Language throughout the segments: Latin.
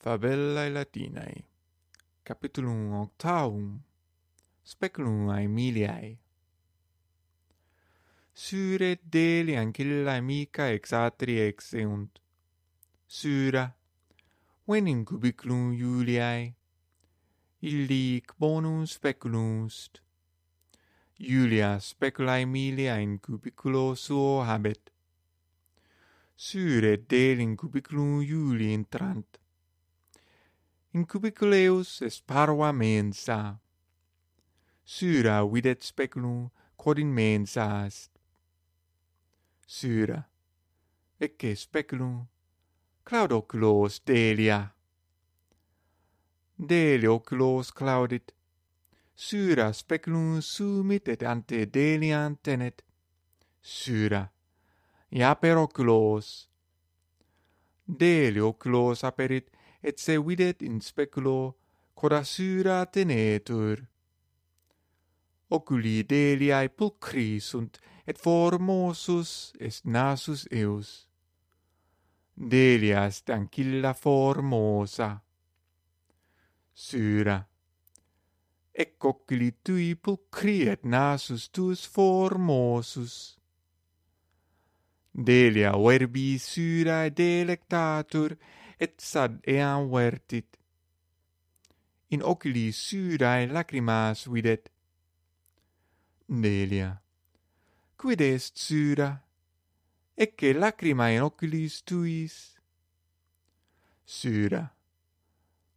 Fabellae Latinae. Capitulum octavum Speculum Aemiliae. Sure deli ancilla amica exatri exeunt Sura Venim cubiculum Iuliae. Illic bonum speculum est Iulia specula Aemilia in cubiculo suo habet. Sure deli in cubiculum Iuli entrant in cubiculeus est parva mensa. Sura videt speculum quod in mensa est. Sura, ecce speculum, claud oculos delia. Delia oculos claudit, sura speculum sumit et ante delian tenet. Sura, iaper oculos. Delia oculos aperit, et se videt in speculo, corasura tenetur. Oculi deliae pulcri sunt, et formosus est nasus eus. Delia est ancilla formosa. Sura. Ec oculi tui pulcri et nasus tuus formosus. Delia verbi syra delectatur, et sad eam vertit. In oculi surae lacrimas videt. Delia. Quid est sura? Ecce lacrimae in oculis tuis. Sura.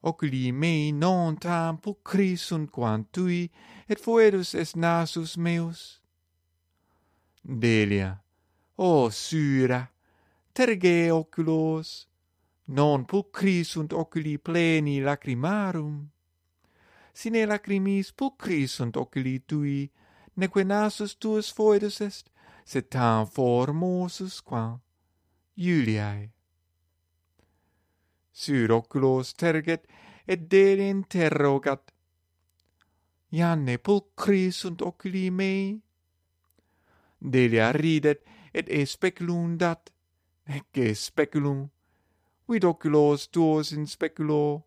Oculi mei non tam pulcri sunt quam tui, et foedus est nasus meus. Delia. O sura, terge oculos, non pulcri sunt oculi pleni lacrimarum. Sine lacrimis pulcri sunt oculi tui. Neque nasus tuus foedus est sed tam formosus quam Iuliae. Sur oculos terget et dele interrogat. Ianne pulcri sunt oculi mei? Delia ridet et e speculum dat. Ecce speculum quid oculos tuos in speculo?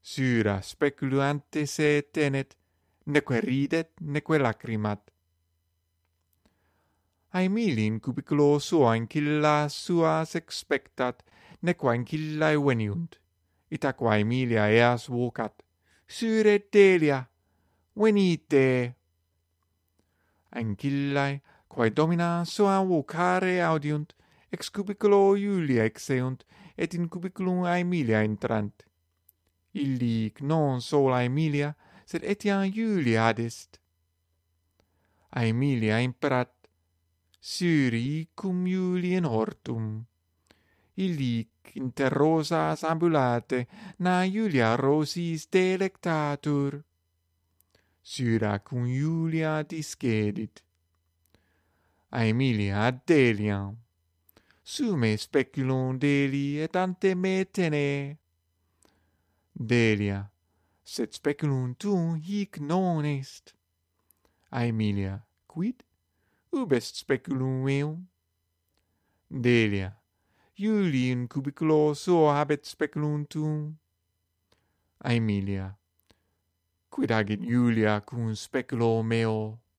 Syra speculante se tenet, neque ridet, neque lacrimat. Aemilin cubiculo sua ancilla suas expectat, neque ancillae veniunt. Itaqua Aemilia eas vocat, Syre Delia, venite! Ancillae, quae domina sua vocare audiunt, ex cubiculo Iulia exeunt, et in cubiculum Aemilia entrant. Illic non sola Aemilia, sed etiam Iulia adest. Aemilia imperat, Syri cum Iulien hortum. Illic inter rosas ambulate, na Iulia rosis delectatur. Syra cum Iulia discedit. Aemilia ad Deliam sume speculum deli et ante me tene. Delia, sed speculum tuum hic non est. Aemilia, quid? Ub est speculum meum? Delia, Iuli in cubiculo suo habet speculum tuum. Aemilia, quid agit Iulia cum speculo meo?